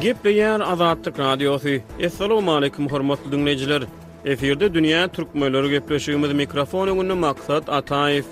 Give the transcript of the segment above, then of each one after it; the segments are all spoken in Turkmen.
Gepleýär Azatlyk Radiosy. Assalamualaikum hormatly dinleýjiler. Efirde dünýä türkmenleri gepleşigimiz mikrofon öňünde Maksat Ataýew.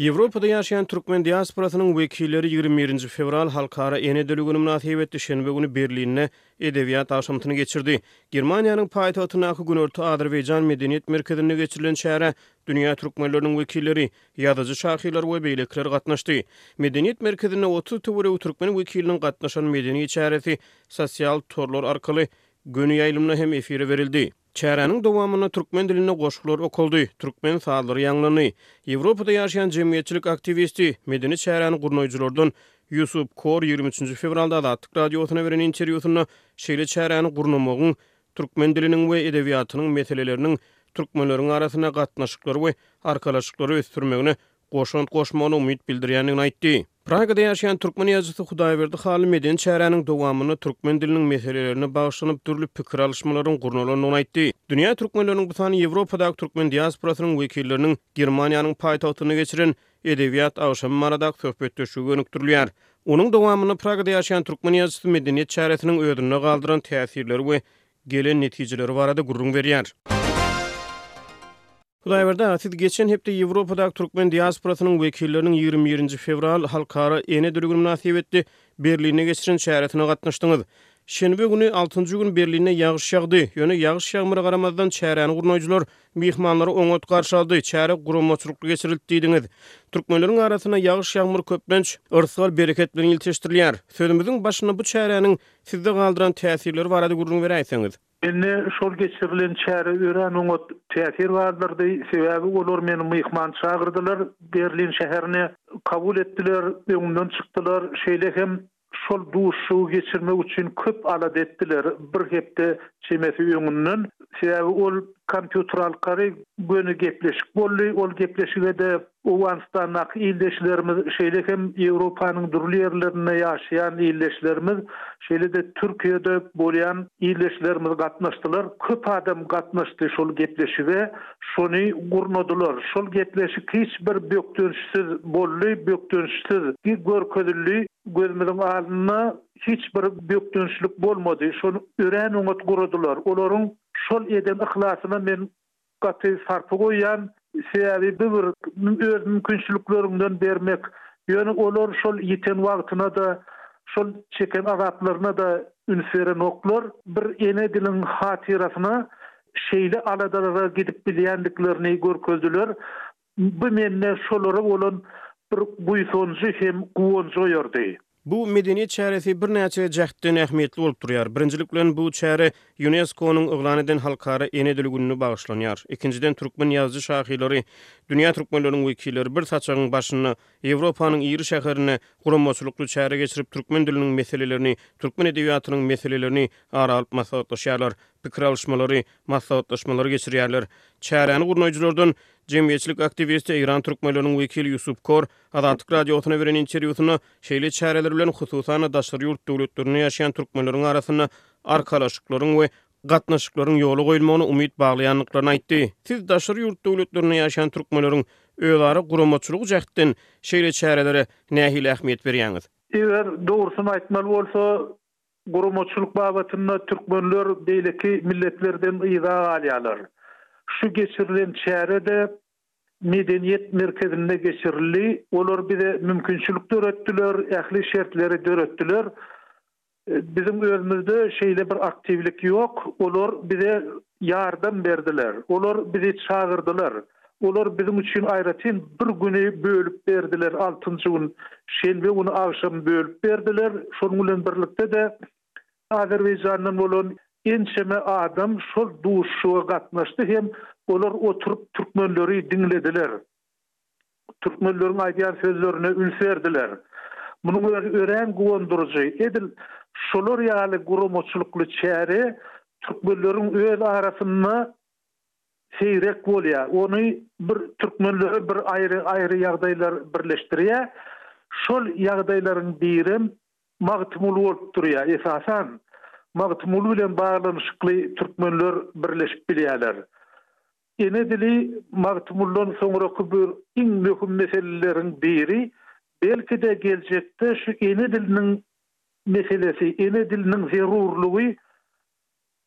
Ýewropada ýaşaýan türkmen diasporasynyň wekilleri ýigrimi birinji fewral Halkara ene dili güni mynasybetli şenbe güni Berlinde Edebiýat agşamsyny geçirdi. Germaniýanyň paýtagtyndaky Günorta Azerbaýjan medeniýet merkezinde geçirilen çärä dünýä türkmenleriniň wekilleri, ýazyjy-şahyrlar we beýlekiler gatnaşdy. Medeniýet merkezinde otuz töweregi türkmen wekiliniň gatnaşan medeni çäresi sosial torlar arkaly göni ýaýlymda hem efire berildi. Çäräniň dowamynda türkmen dilinde goşgular okaldy, türkmen sazlary ýaňlandy. Ýewropada ýaşaýan jemgyýetçilik aktiwisti, medeni çäräni gurnaýjylardan Ýusup Kor ýigrimi üçünji fewralda Azatlyk Radiosyna beren interwýusynda şeýle çäräni gurnamagyň türkmen diliniň we edebiýatynyň meseleleriniň türkmenleriň arasynda gatnaşyklary we arkalaşyklary ösdürmegine goşant goşmagyna umyt bildirýändigini aýtdy. Pragada ýaşaýan türkmen ýazyjysy Hudaýberdi Hally medeni çäräniň dowamynda türkmen diliniň meselelerine bagyşlanyp dürli pikir alyşmalaryň gurnalandygyny aýtdy. Dünýä türkmenleriniň bu sany Ýewropadaky türkmen diasporasynyň wekilleriniň Germaniýanyň paýtagtynda geçiren Edebiýat agşamy baradaky söhbetdeşligi gönükdirilýär. Onuň dowamynda Pragada ýaşaýan türkmen ýazyjysy medeniýet çäresiniň özünde galdyran täsirleri we gelen netijeleri barada gürrüň berýär. Hudaýberdi aga, siz geçen hepde Ýewropadaky türkmen diasporasynyň wekilleriniň ýigrimi birinji fewral Halkara ene dili güni mynasybetli Berlinde geçiren çäresine gatnaşdyňyz. Şenbe güni, altynjy gün Berlinde ýagyş ýagdy. Ýöne ýagyş ýagmyra garamazdan, çäräni gurnaýjylar myhmanlary oňat garşy aldy, çäre guramaçylykly geçirildi diýdiňiz. Türkmenleriň arasynda ýagyş-ýagmyr köplenç yrsgal-bereket bilen ilteşdirilýär. Sözümiziň başynda bu çäräniň Sizde galdyran täsirleri barada gürrüň beräýseňiz? Mende şol geçirilen çäre örän oňat täsir galdyrdy, sebäbi olar meni myhman çagyrdylar, Berlin şäherine kabul etdiler, öňümden çykdylar, şeýle hem şol duşuşygy geçirmek üçin köp alada etdiler, bir hepde çemesi öňünden, sebäbi ol kompýuteralkary göni gepleşik boldy, ol gepleşige-de Owganystandaky ildeşlerimiz, şeýle hem Ýewropanyň dürli ýerlerinde ýaşaýan ildeşlerimiz, şeýle-de Türkiýede bolýan ildeşlerimiz gatnaşdylar. Köp adam gatnaşdy şol gepleşige, şony gurnadylar. Şol gepleşik hiç bir bökdençsiz boldy, bökdençsiz görkezildi. Gözümiziň alnynda hiç bir bökdençlik bolmady. Şony örän oňat guradylar. Olaryň şol eden yhlasyna men gaty sarpa goýýan, sebäbi bu bir öz mümkinçilikleriňden bermek, ýöne olar şol ýiten wagtyna-da, şol çeken azaplaryna-da üns berenoklar. Bir ene diliň hatyrasyna şeýle aladalara gidip bilýändiklerini görkezdiler. Bu mende şolara bolan bir buýsanjy hem guwanjy oýardy. Bu medeniýet çäresi birnäçe jähtden ähmiýetli bolup durýar. Birinjilik bilen, bu çäre Ýunesko-nyň yglan eden Halkara ene dili gününe bagyşlanýar. Ikinjiden, türkmen ýazyjy-şahyrlary, dünýä türkmenleriniň wekilleri bir saçagyň başynda Ýewropanyň iri şäherinde guramaçylykly çäre geçirip, türkmen diliniň meselelerini, türkmen edebiýatynyň meselelerini ara alyp maslahatlaşýarlar. pikir alyşmalary, maslahatlaşmalary geçirýärler. Çäräni gurnaýjylardan jemgyýetçilik aktiwisti, eýran türkmenleriniň wekili Ýusuf Kor Azatlyk Radiosyna beren interwýusynda şeýle çäreler bilen hususan-da daşary ýurt döwletlerinde ýaşaýan türkmenleriň arasynda arkalaşyklaryň we gatnaşyklaryň ýola goýulmagyna umyt baglaýandyklaryny aýtdy. Siz daşary ýurt döwletlerinde ýaşaýan türkmenleriň özara guramaçylygy jähtden şeýle çärelere nähili ähmiýet berýäňiz? Eger dogrusyny aýtmaly bolsa, Guramaçylyk babatynda türkmenler beýleki milletlerden yza galýarlar. Şu geçirilen çäre-de Medeniýet merkezinde geçirildi. Olar bize mümkinçilik döretdiler, ähli şertleri döretdiler. Biziň özümizde şeýle bir aktiwlik ýok. Olar bize ýardam berdiler, olar bizi çagyrdylar, olar biziň üçin aýratyn bir güni bölüp berdiler, altynjy gün, şenbe güni agşamy bölüp berdiler, şonuň bilen birlikde-de Azerbaýjandan bolan ençeme adam şol duşuşyga gatnaşdy hem olar oturyp türkmenleri diňlediler. Türkmenleriň aýdýan sözlerine üns berdiler. Munuň özi örän guwandyryjy. Edil şolar ýaly guramaçylykly çäre türkmenleriň öz arasynda seýrek bolýar. Ony bir türkmenleri bir aýry-aýry ýagdaýlar birleşdirýär. Şol ýagdaýlaryň birem Magtymguly bolup durýar. Esasan, Magtymguly bilen baglanyşykly türkmenler birleşip bilýärler. Ene dili Magtymguldan soňraky bir iň möhüm meseleleriň biri, belki-de geljekde şu ene diliniň meselesi, ene diliniň zerurlygy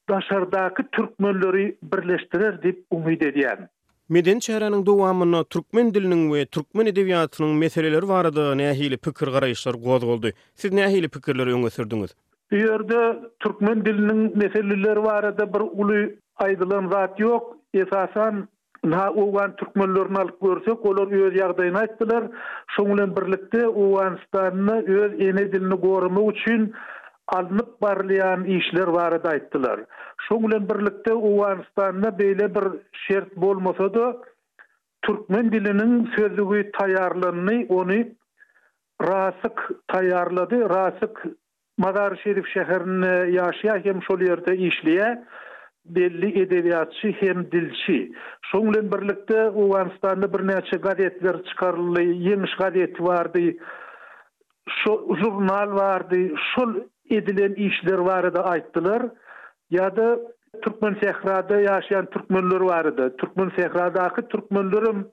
daşardaky türkmenleri birleşdirer diýip umyt edýän. Medeni çäräniň dowamynda türkmen diliniň we türkmen edebiýatynyň meseleleri barada nähili pikir-garaýyşlar gozgaldy? Siz nähili pikirleri öňe sürdüňiz? Bu ýerde türkmen diliniň meseleleri barada bir uly aýdylan zat ýok. Esasan, ynha, owgan türkmenlerini alyp görsek, olar öz ýagdaýyny aýtdylar. Şoň bilen birlikde, Owganystanda öz ene dilini goramak üçin alnyp barylýan işler barada aýtdylar. Şoň bilen birlikde, Owganystanda beýle bir şert bolmasa-da, Türkmen diliniň sözlügi taýýarlandy, ony Rasyk taýýarlady. Rasyk Mazary-Şerif şäherinde ýaşaýar hem şol ýerde işleýär. Belli edebiýatçy hem dilçi. Şoň bilen birlikde Owganystanda birnäçe gazetler çykaryldy. Ýeňiş gazeti bardy. şo žurnal bardy, şol edilen işler barada aýtdylar, ýa-da Türkmensährada ýaşaýan türkmenler barada, Türkmensähradaky türkmenlerem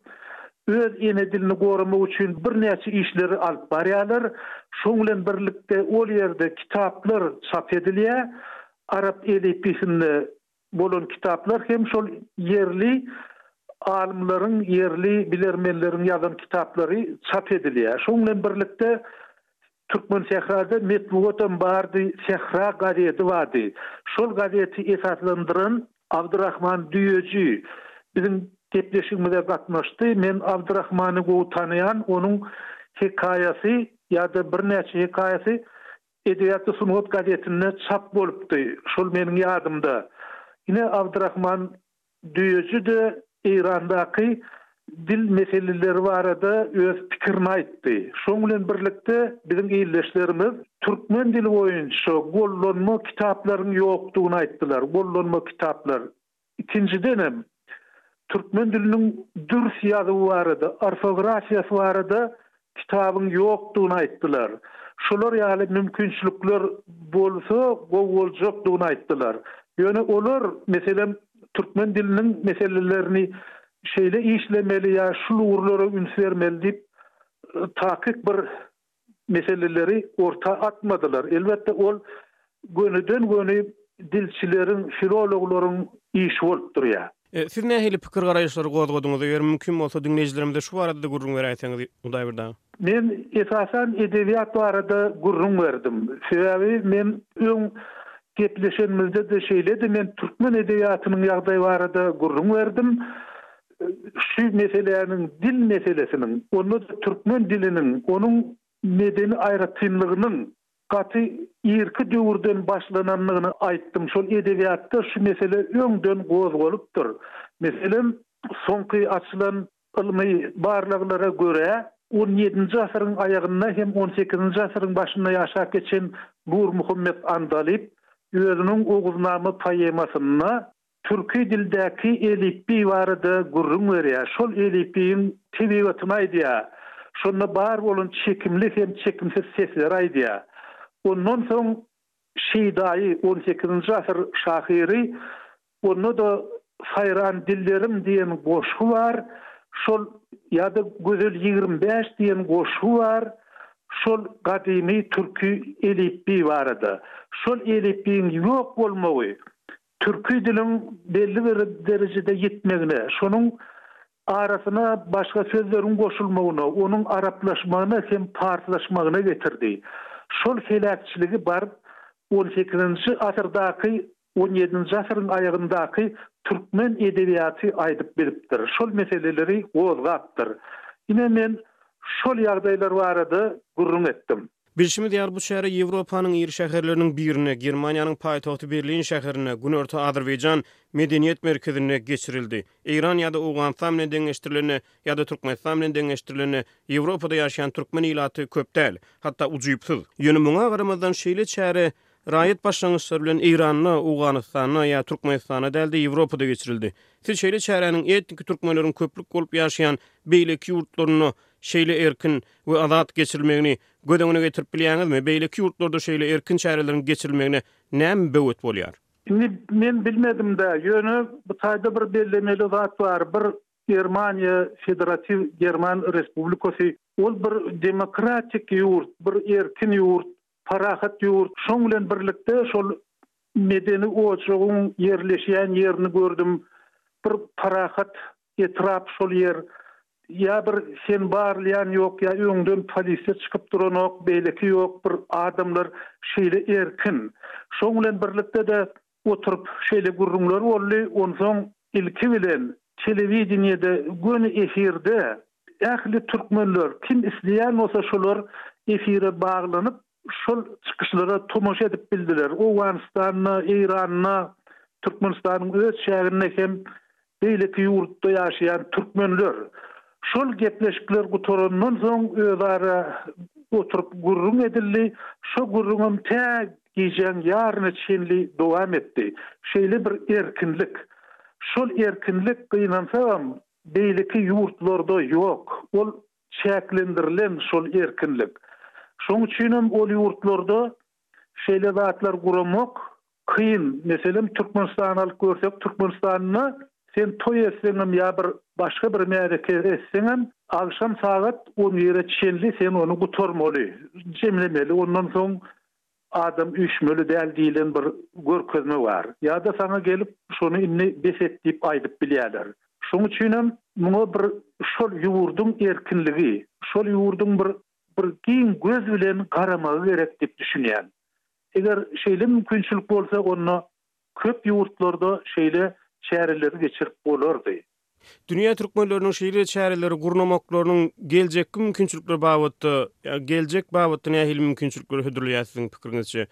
öz ene dilini goramak üçin birnäçe işleri alyp barýarlar, şoň bilen birlikde ol ýerde kitaplar çap edilýär, arap elipbiýsinde bolan kitaplar hem şol ýerli alymlaryň, ýerli bilermenleriň ýazan kitaplary çap edilýär. Şoň bilen birlikde Türkmensährada metbugatam bardy, Sähra gazeti bardy. Şol gazeti esaslandyran Abdyrahman Düýeji biziň gepleşigimize gatnaşdy. Men Abdyrahmany gowy tanaýan, onuň hekaýasy ýa-da birnäçe hekaýasy Edebiýat we sungat gazetinde çap bolupdy, şol meniň ýadymda. Ine, Abdyrahman Düýeji-de Eýrandaky dil meseleleri barada öz pikirini aýtdy. Şoň bilen birlikde, biziň ildeşlerimiz türkmen dili boýunça gollanma kitaplaryň ýokdugyny aýtdylar. Gollanma kitaplar, Ikinjidenem, türkmen diliniň dürs ýazuwy barada, orfografiýasy barada kitabyň ýokdugyny aýtdylar. Şolar ýaly mümkinçilikler bolsa gowy boljakdygyny aýtdylar. Ýöne olar, meselem, türkmen diliniň meselelerini şeýle işlemeli ýa şul ugurlara üns bermeli diýip, takyk bir meseleleri orta atmadylar. Elbetde, ol gönüden-göni dilçileriň, filologlaryň işi bolup durýar. Siz nähili pikir-garaýyşlary gozgadyňyz? Eger mümkin bolsa, diňleýjilerimize şu barada-da gürrüň beräýseňiz, Hudaýberdi aga. Men, esasan, edebiýat barada gürrüň berdim. Sebäbi men öň gepleşenimizde-de şeýledi, men türkmen edebiýatynyň ýagdaýy barada gürrüň berdim. Şu meseläniň dil meselesiniň, onda-da türkmen diliniň, onuň medeni aýratynlygynyň gaty irki döwürden başlanandygyny aýtdym. Şol edebiýatda şu mesele öňden gozgalypdyr. Meselem, soňky açylan ylmy barlaglara görä, on ýedinji asyryň aýagynda hem on sekizinji asyryň başynda ýaşap geçen Nurmuhammet Andalyp özüniň Oguznama poemasynda Türki dildäki elipbiý barada gürrüň berýär. Şol elipbiýiň tebigatyny aýdýar. Şonda bar bolan çekimli hem çekimsiz sesleri aýdýar. Ondan soň Şeýdaýy, on sekizinji asyr şahyry, onda-da Saýran dillerim diýen goşgy bar. Şol ýa-da Gözel ýigrimi bäş diýen goşgy bar. Şol gadymy türki elipbiý barada. Şol elipbiýiň ýok bolmagy Türki diliň belli bir derejede ýitmegine, şonuň arasyna başga sözleriň goşulmagyna, onuň araplaşmagyna hem parslaşmagyna getirdi. Şol heläkçiligi bar on sekizinji asyrdaky, on ýedinji asyryň aýagyndaky türkmen edebiýaty aýdyp bilipdir, şol meseleleri gozgapdyr. Ine, men şol ýagdaýlar barada gürrüň etdim. Bilşimiz ýaly, bu çäre Ýewropanyň iri şäherleriniň birinde, Germaniýanyň paýtagty Berlin şäherinde, Günorta Azerbaýjan medeniýet merkezinde geçirildi. Eýran ýa-da Owganystan bilen deňeşdirilende, ýa-da Türkmenistan bilen deňeşdirilende, Ýewropada ýaşaýan türkmen ilaty köp däl, hatda ujypsyz. Ýöne muňa garamazdan, şeýle çäre raýat başlangyçlary bilen Eýranda, Owganystanda ýa Türkmenistanda däl-de, Ýewropada geçirildi. Siz şeýle çäräniň etniki türkmenleriň köplük bolup ýaşaýan beýleki ýurtlarynda Şeýle erkin we azat geçirilmegini göz öňüne getirip bilýäňizmi? Beýleki ýurtlarda şeýle erkin çäreleriň geçirilmegine näme böwet bolýar? Indi men bilmedim-dä, ýöne bu taýda bir bellemeli zat bar, bir Germaniýa, Federatiw German Respublikasy, ol bir demokratik ýurt, bir erkin ýurt, parahat ýurt. Şoň bilen birlikde şol medeni ojagyň ýerleşýän ýerini gördüm, bir parahat etrap şol ýer ýa bir sen barlaýan ýok ýa öňden polisiýa çykyp duranok beýleki ýok bir adamlar şeýle erkin şoň bilen birlikdede oturyp şeýle gürrüňler boldy onsoň ilki bilen telewideniýede göni efirde ähli türkmenler kim isleýän bolsa şolar efire baglanyp şol çykyşlara tomaşa edip bildiler. Owganystanda, Eýranda, Türkmenistanyň öz çäginde hem beýleki ýurtda ýaşaýan türkmenler şol gepleşikler gutarandan soň özara oturyp gürrüň edildi. Şo gürrüňem tä gijäň ýaryna çenli dowam etdi. Şeýle bir erkinlik, şol erkinlik gynansagam beýleki ýurtlarda ýok. Ol çäklendirilen şol erkinlik. Şoň üçinem ol ýurtlarda şeýle zatlar guramak kyn. Meselem, Türkmenistany alyp görsek, Türkmenistanda sen toý etseňem ýa bir başga bir märeke etseňem, agşam sagat on bire çenli sen ony gutarmaly, jemlemeli, ondan soň Adam üýşmeli däl diýlen bir görkezme bar. Ýa-da saňa gelip, şony indi bes et diýip aýdyp bilýärler. Şoň üçinem muňa bir şol ýurduň erkinligi, şol ýurduň bir bir giň göz bilen garamagy gerek diýip düşünýän. Eger şeýle mümkinçilik bolsa, onda Köp ýurtlarda şeýle çäreleri geçirip bolardy. Dünýä türkmenleriniň şeýle çäreleri gurnamaklarynyň geljekki mümkinçilikleri babatda, ýa geljek babatda nähili mümkinçilikleri hödürleýär siziň pikiriňizçe?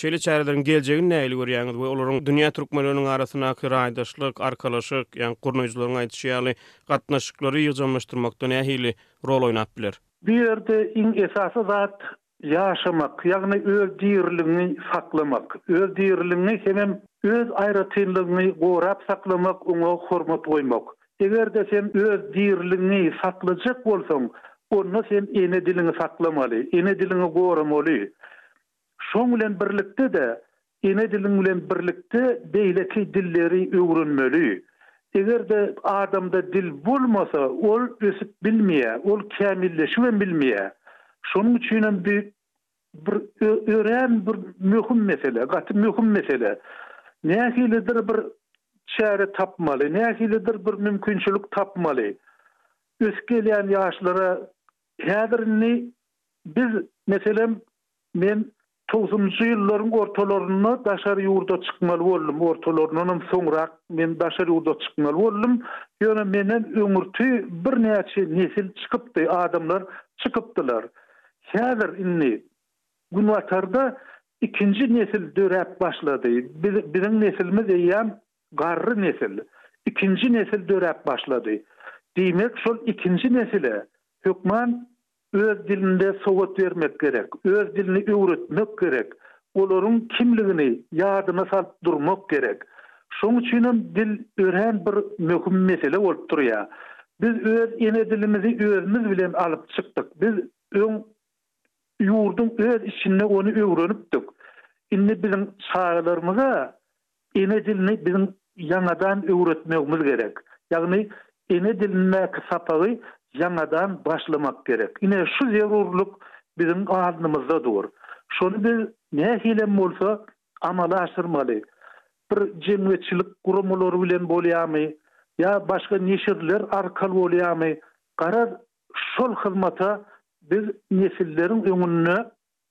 Şeýle çäreleriň geljegini nähili görýäňiz we olaryň dünýä türkmenleriniň arasyndaky raýdaşlyk, arkalaşyk, ýa gurnaýjylaryň aýdyşy ýaly gatnaşyklary ýygjamlaşdyrmakda nähili rol oýnap biler? Bu ýerde iň esasy zat Ýaşamak, ýagny öz diriligiňi saklamak, öz diriligiňi hemem öz aýratynlygyňy gorap saklamak, oňa hormat goýmak. Eger-de sen öz diriligiňi saklajak bolsaň, onda sen ene diliňi saklamaly, ene diliňi goramaly. Şoň bilen birlikde-de, Ene diliň bilen birlikde beýleki dilleri öwrenmeli. Eger-de adamda dil bolmasa, ol ösüp bilmeýär, ol kämilleşip hem bilmeýär. Şonuň üçin hem bi bir ö örän bir möhüm mesele, gaty möhüm mesele. Nähilidir bir çäre tapmaly, nähilidir bir mümkinçilik tapmaly. Ösüp gelýän ýaşlara häzir indi biz, meselem, men Togsanynjy ýyllaryň ortalarynda daşary ýurda çykmaly boldum, ortalaryndanam soňrak men daşary ýurda çykmaly boldum. Ýöne menden öňürti birnäçe nesil çykypdy, adamlar çykypdylar. Häzir indi Günbatarda ikinji nesil döräp başlady. Biz, biziň nesilimiz eýýäm garry nesil. Ikinji nesil döräp başlady. Diýmek, şol ikinji nesile hökman Öz dilinde sowat bermek gerek, öz dilini öwretmek gerek, olaryň kimligini ýadyna salyp durmak gerek. Şoň üçin hem dil örän bir möhüm mesele bolup durýar. Biz öz ene dilimizi özümiz bilen alyp çykdyk. Biz öň ýurduň öz içinde ony öwrenipdik. Indi biziň çagalarymyza Ene dilini biziň ýaňadan öwretmegimiz gerek. Ýagny ene dilindäki sapagy ýaňadan başlamak gerek. Ine şu zerurlyk biziň alnymyzda dur. Şony biz nähilem bolsa amala aşyrmaly. Bir jemgyýetçilik guramalary bilen bolýamy, ýa başga neşirler arkaly bolýamy, garaz şol hyzmata biz nesilleriň öňünde